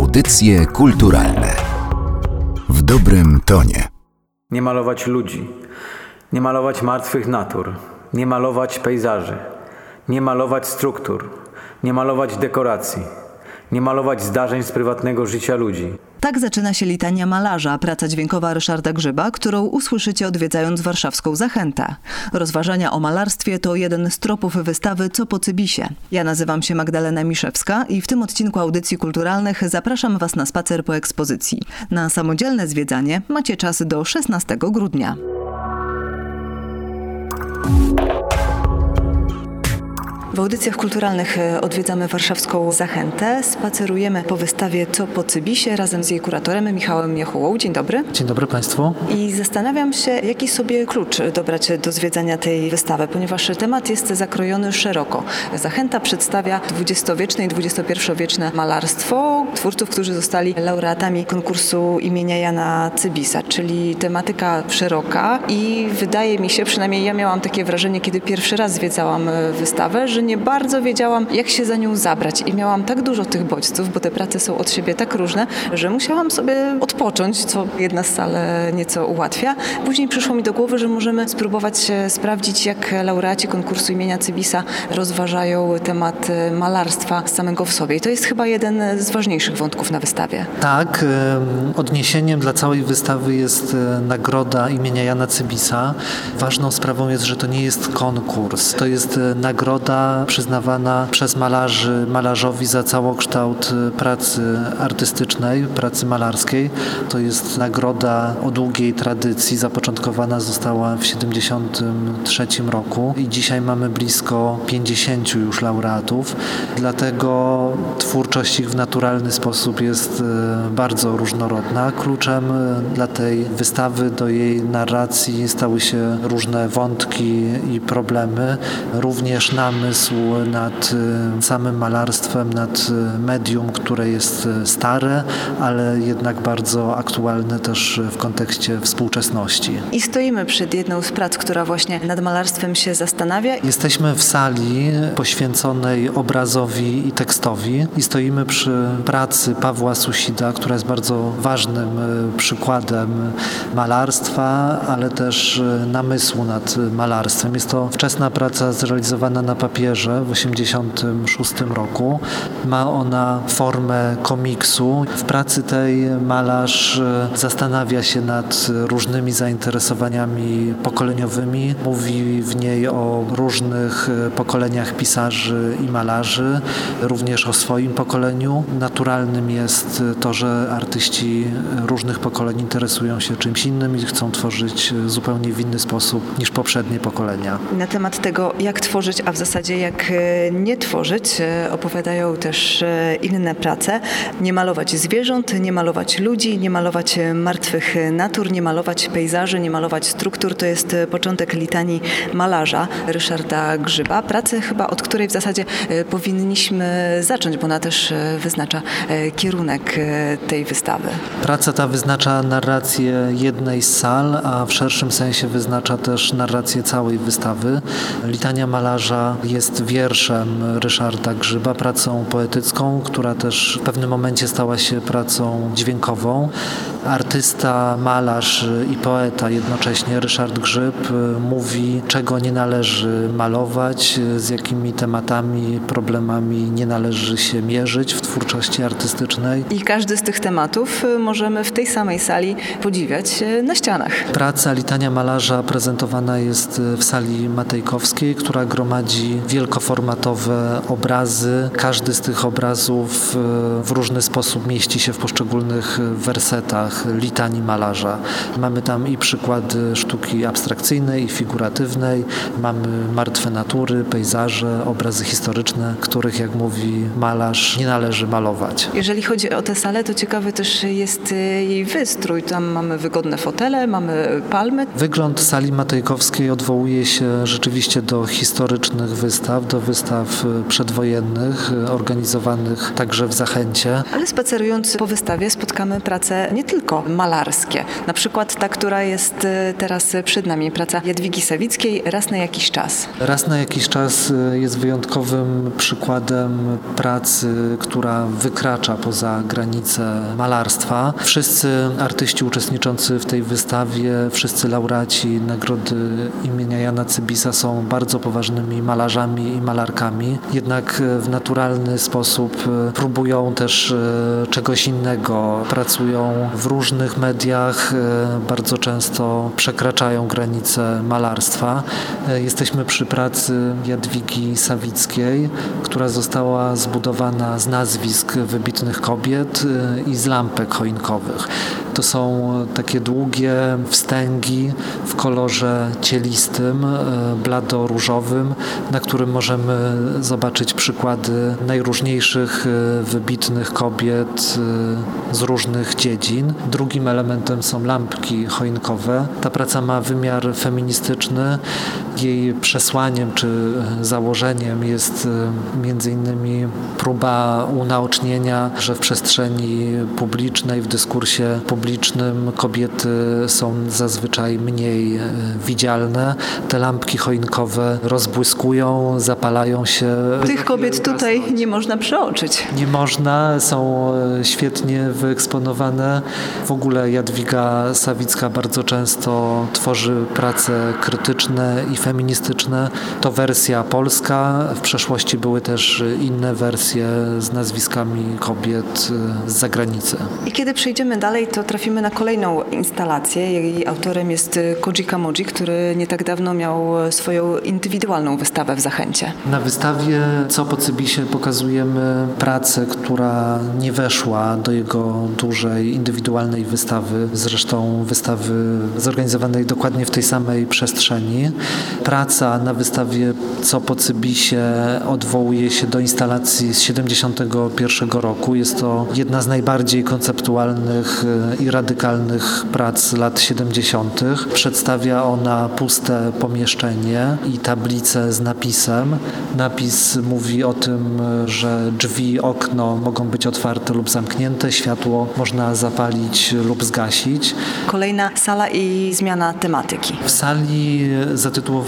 Audycje kulturalne. W dobrym tonie. Nie malować ludzi, nie malować martwych natur, nie malować pejzaży, nie malować struktur, nie malować dekoracji, nie malować zdarzeń z prywatnego życia ludzi. Tak zaczyna się litania malarza, praca dźwiękowa Ryszarda Grzyba, którą usłyszycie odwiedzając warszawską Zachętę. Rozważania o malarstwie to jeden z tropów wystawy Co po Cybisie. Ja nazywam się Magdalena Miszewska i w tym odcinku audycji kulturalnych zapraszam Was na spacer po ekspozycji. Na samodzielne zwiedzanie macie czas do 16 grudnia. W audycjach kulturalnych e, odwiedzamy warszawską Zachętę. Spacerujemy po wystawie Co po Cybisie razem z jej kuratorem Michałem Miechułą. Dzień dobry. Dzień dobry Państwu. I zastanawiam się, jaki sobie klucz dobrać do zwiedzania tej wystawy, ponieważ temat jest zakrojony szeroko. Zachęta przedstawia dwudziestowieczne i XXI-wieczne malarstwo twórców, którzy zostali laureatami konkursu imienia Jana Cybisa, czyli tematyka szeroka i wydaje mi się, przynajmniej ja miałam takie wrażenie, kiedy pierwszy raz zwiedzałam e, wystawę, że nie bardzo wiedziałam, jak się za nią zabrać i miałam tak dużo tych bodźców, bo te prace są od siebie tak różne, że musiałam sobie odpocząć, co jedna z sal nieco ułatwia. Później przyszło mi do głowy, że możemy spróbować sprawdzić, jak laureaci konkursu imienia Cybisa rozważają temat malarstwa samego w sobie. I to jest chyba jeden z ważniejszych wątków na wystawie. Tak, odniesieniem dla całej wystawy jest e, nagroda imienia Jana Cybisa. Ważną sprawą jest, że to nie jest konkurs, to jest e, przyznawana przez malarzy malarzowi za całokształt y, pracy artystycznej, pracy malarskiej. To jest nagroda o długiej tradycji. Zapoczątkowana została w 1973 roku i dzisiaj mamy blisko 50 już laureatów. Dlatego twórczość ich w naturalny sposób jest y, bardzo różnorodna. Kluczem y, dla tej wystawy, do jej narracji stały się różne wątki i problemy. Również namysł nad y, samym malarstwem, nad y, medium, które jest y, stare, ale jednak bardzo aktualne też w kontekście współczesności. I stoimy przed jedną z prac, która właśnie nad malarstwem się zastanawia. Jesteśmy w sali poświęconej obrazowi i tekstowi i stoimy przy pracy Pawła Susida, która jest bardzo ważnym przykładem malarstwa, ale też namysłu nad malarstwem. Jest to wczesna praca zrealizowana na papierze papierze w 1986 roku. Ma ona formę komiksu. W pracy tej malarz e, zastanawia się nad różnymi zainteresowaniami pokoleniowymi. Mówi w niej o różnych e, pokoleniach pisarzy i malarzy, również o swoim pokoleniu. Naturalnym jest to, że artyści różnych pokoleń interesują się czymś innym i chcą tworzyć zupełnie w inny sposób niż poprzednie pokolenia. Na temat tego, jak tworzyć, a w zasadzie jak e, nie tworzyć, e, opowiadają też e, inne prace. Nie malować zwierząt, nie malować ludzi, nie malować martwych natur, nie malować pejzaży, nie malować struktur. To jest początek litanii malarza Ryszarda Grzyba. Pracę chyba, od której w zasadzie powinniśmy zacząć, bo ona też wyznacza kierunek tej wystawy. Praca ta wyznacza narrację jednej z sal, a w szerszym sensie wyznacza też narrację całej wystawy. Litania malarza jest jest wierszem Ryszarda Grzyba, pracą poetycką, która też w pewnym momencie stała się pracą dźwiękową. Artysta, malarz i poeta jednocześnie Ryszard Grzyb y, mówi, czego nie należy malować, z jakimi tematami, problemami nie należy się mierzyć w twórczości artystycznej. I każdy z tych tematów y, możemy w tej samej sali podziwiać y, na ścianach. Praca Litania Malarza prezentowana jest w sali Matejkowskiej, która gromadzi wielkoformatowe obrazy. Każdy z tych obrazów e, w różny sposób mieści się w poszczególnych wersetach litanii malarza. Mamy tam i przykłady sztuki abstrakcyjnej i figuratywnej, mamy martwe natury, pejzaże, obrazy historyczne, których, jak mówi malarz, nie należy malować. Jeżeli chodzi o tę salę, to ciekawy też jest e, jej wystrój. Tam mamy wygodne fotele, mamy palmy. Wygląd sali Matejkowskiej odwołuje się rzeczywiście do historycznych wystaw wystaw, do wystaw przedwojennych, organizowanych także w Zachęcie. Ale spacerując po wystawie spotkamy prace nie tylko malarskie. Na przykład ta, która jest e, teraz przed nami, praca Jadwigi Sawickiej, raz na jakiś czas. Raz na jakiś czas e, jest wyjątkowym przykładem pracy, która wykracza poza granice malarstwa. Wszyscy artyści uczestniczący w tej wystawie, wszyscy laureaci nagrody imienia Jana Cybisa są bardzo poważnymi malarzami i malarkami, jednak w naturalny sposób e, próbują też e, czegoś innego, pracują w różnych mediach, e, bardzo często przekraczają granice malarstwa. Jesteśmy przy pracy Jadwigi Sawickiej, która została zbudowana z nazwisk wybitnych kobiet i z lampek choinkowych. To są takie długie wstęgi w kolorze cielistym, e, blado-różowym, na którym możemy zobaczyć przykłady najróżniejszych e, wybitnych kobiet e, z różnych dziedzin. Drugim elementem są lampki choinkowe. Ta praca ma wymiar feministyczny. Jej przesłaniem czy założeniem jest między innymi próba unaocznienia, że w przestrzeni publicznej, w dyskursie publicznym kobiety są zazwyczaj mniej e, widzialne. Te lampki choinkowe rozbłyskują, zapalają się. Tych kobiet tutaj nie można przeoczyć. Nie można, są e, świetnie wyeksponowane. W ogóle Jadwiga Sawicka bardzo często tworzy prace krytyczne i feministyczne. To wersja polska. W przeszłości były też inne wersje z nazwiskami kobiet e, z zagranicy. I kiedy przejdziemy dalej, to trafimy na kolejną instalację. Jej autorem jest Koji Kamoji, który nie tak dawno miał swoją indywidualną wystawę w Zachęcie. Na wystawie Co po Cybisie pokazujemy pracę, która nie weszła do jego dużej indywidualnej wystawy, zresztą wystawy zorganizowanej dokładnie w tej samej przestrzeni. Praca na wystawie Co po Cybisie odwołuje się do instalacji z 1971 roku. Jest to jedna z najbardziej konceptualnych i radykalnych prac lat 70. Przedstawia ona puste pomieszczenie i tablicę z napisem. Napis mówi o tym, że drzwi, okno mogą być otwarte lub zamknięte, światło można zapalić lub zgasić. Kolejna sala i zmiana tematyki. W sali zatytułowanej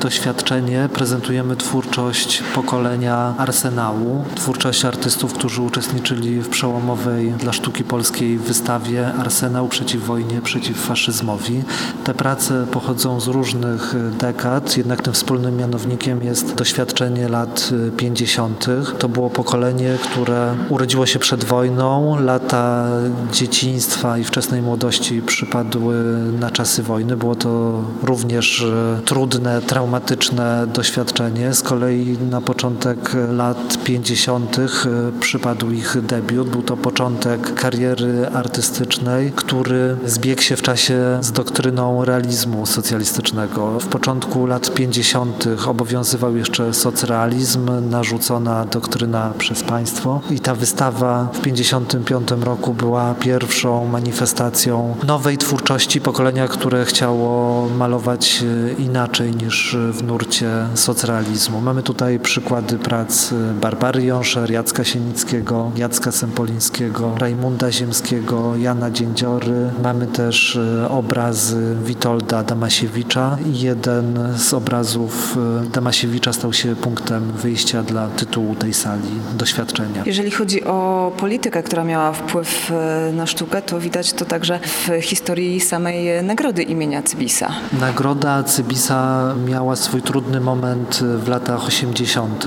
Doświadczenie prezentujemy twórczość pokolenia Arsenału, twórczość artystów, którzy uczestniczyli w przełomowej dla sztuki polskiej wystawie Arsenał przeciw wojnie, przeciw faszyzmowi. Te prace pochodzą z różnych dekad, jednak tym wspólnym mianownikiem jest doświadczenie lat 50. To było pokolenie, które urodziło się przed wojną. Lata dzieciństwa i wczesnej młodości przypadły na czasy wojny. Było to również trudne, traumatyczne doświadczenie. Z kolei na początek lat 50. przypadł ich debiut. Był to początek kariery artystycznej który zbiegł się w czasie z doktryną realizmu socjalistycznego. W początku lat 50. obowiązywał jeszcze socrealizm, narzucona doktryna przez państwo i ta wystawa w 55 roku była pierwszą manifestacją nowej twórczości pokolenia, które chciało malować inaczej niż w nurcie socrealizmu. Mamy tutaj przykłady prac Barbary Jąszer, Jacka Sienickiego, Jacka Sempolińskiego, Rajmunda Ziemskiego, Jana Dziędziory. Mamy też e, obrazy Witolda Damasiewicza. Jeden z obrazów e, Damasiewicza stał się punktem wyjścia dla tytułu tej sali, doświadczenia. Jeżeli chodzi o politykę, która miała wpływ e, na sztukę, to widać to także w historii samej nagrody imienia Cybisa. Nagroda Cybisa miała swój trudny moment w latach 80.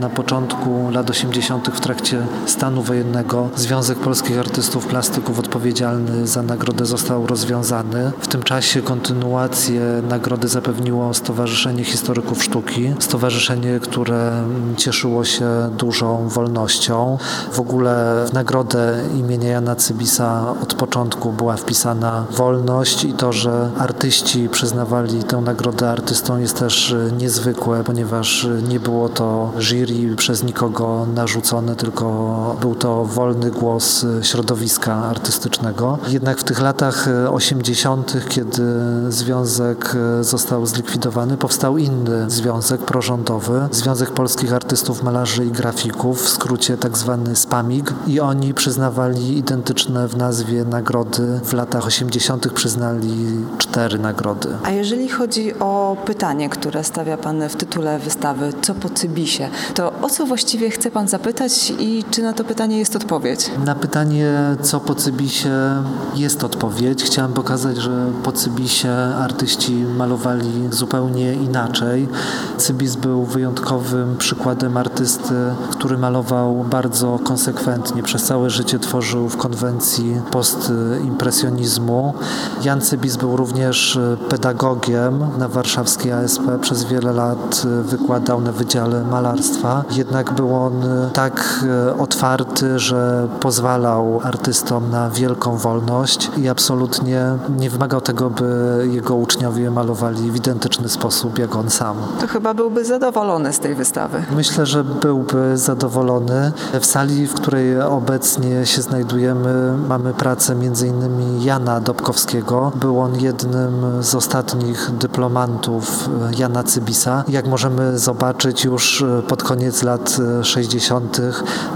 Na początku lat 80. w trakcie stanu wojennego Związek Polskich Artystów Plastyków odpowiedzialny za nagrodę został rozwiązany. W tym czasie kontynuację nagrody zapewniło Stowarzyszenie Historyków Sztuki. Stowarzyszenie, które cieszyło się dużą wolnością. W ogóle w nagrodę imienia Jana Cybisa od początku była wpisana wolność i to, że artyści przyznawali tę nagrodę artystą jest też niezwykłe, ponieważ nie było to jury przez nikogo narzucone, tylko był to wolny głos środowiska artystycznego. Jednak w tych latach 80., kiedy związek został zlikwidowany, powstał inny związek prorządowy, Związek Polskich Artystów, Malarzy i Grafików, w skrócie tak zwany SPAMIG i oni przyznawali identyczne w nazwie nagrody. W latach 80. przyznali cztery nagrody. A jeżeli chodzi o pytanie, które stawia Pan w tytule wystawy, co po Cybisie, to o co właściwie chce Pan zapytać i czy na to pytanie jest odpowiedź? Na pytanie, co po Cybisie jest odpowiedź. Chciałem pokazać, że po Cybisie artyści malowali zupełnie inaczej. Cybis był wyjątkowym przykładem artysty, który malował bardzo konsekwentnie. Przez całe życie tworzył w konwencji postimpresjonizmu. Jan Cybis był również pedagogiem na warszawskiej ASP. Przez wiele lat wykładał na Wydziale Malarstwa. Jednak był on tak otwarty, że pozwalał artystom na wielką wolność i absolutnie nie wymagał tego, by jego uczniowie malowali w identyczny sposób jak on sam. To chyba byłby zadowolony z tej wystawy. Myślę, że byłby zadowolony. W sali, w której obecnie się znajdujemy, mamy pracę m.in. Jana Dobkowskiego. Był on jednym z ostatnich dyplomantów Jana Cybisa. Jak możemy zobaczyć, już pod koniec lat 60.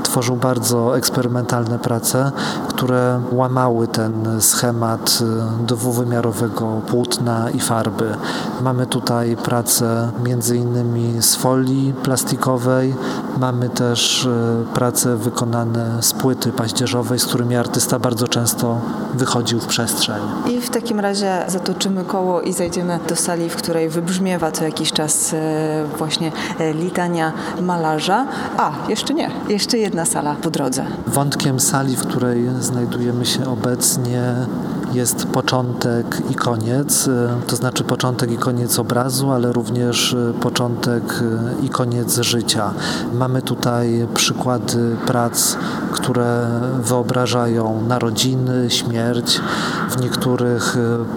tworzył bardzo eksperymentalne prace, które łamały ten schemat dwuwymiarowego płótna i farby. Mamy tutaj pracę między innymi z folii plastikowej, mamy też e, prace wykonane z płyty paździerzowej, z którymi artysta bardzo często wychodził w przestrzeń. I w takim razie zatoczymy koło i zajdziemy do sali, w której wybrzmiewa co jakiś czas e, właśnie e, litania malarza. A, jeszcze nie, jeszcze jedna sala po drodze. Wątkiem sali, w której znajdujemy się obecnie jest początek i koniec, to znaczy początek i koniec obrazu, ale również początek i koniec życia. Mamy tutaj przykłady prac, które wyobrażają narodziny, śmierć. W niektórych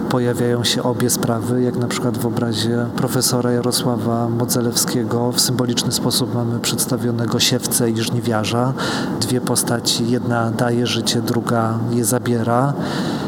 pojawiają się obie sprawy, jak na przykład w obrazie profesora Jarosława Modzelewskiego. W symboliczny sposób mamy przedstawionego siewcę i żniwiarza. Dwie postaci, jedna daje życie, druga je zabiera.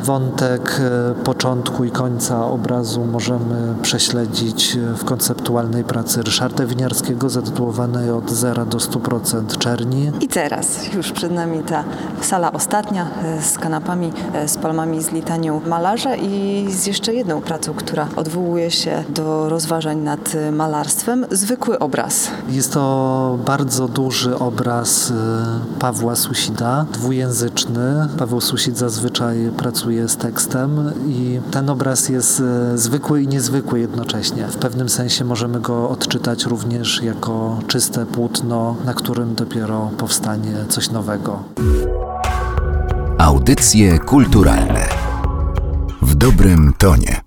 Wątek początku i końca obrazu możemy prześledzić w konceptualnej pracy Ryszarda Winiarskiego zatytułowanej od 0 do 100% czerni. I teraz już przed nami ta sala ostatnia z kanapami, z palmami, z litanią malarza i z jeszcze jedną pracą, która odwołuje się do rozważań nad malarstwem. Zwykły obraz. Jest to bardzo duży obraz Pawła Susida, dwujęzyczny. Paweł Susid zazwyczaj pracuje z tekstem i ten obraz jest zwykły i niezwykły jednocześnie. W pewnym sensie możemy go odczytać również jako czyste płótno, na którym dopiero powstanie coś nowego. Audycje kulturalne w dobrym tonie.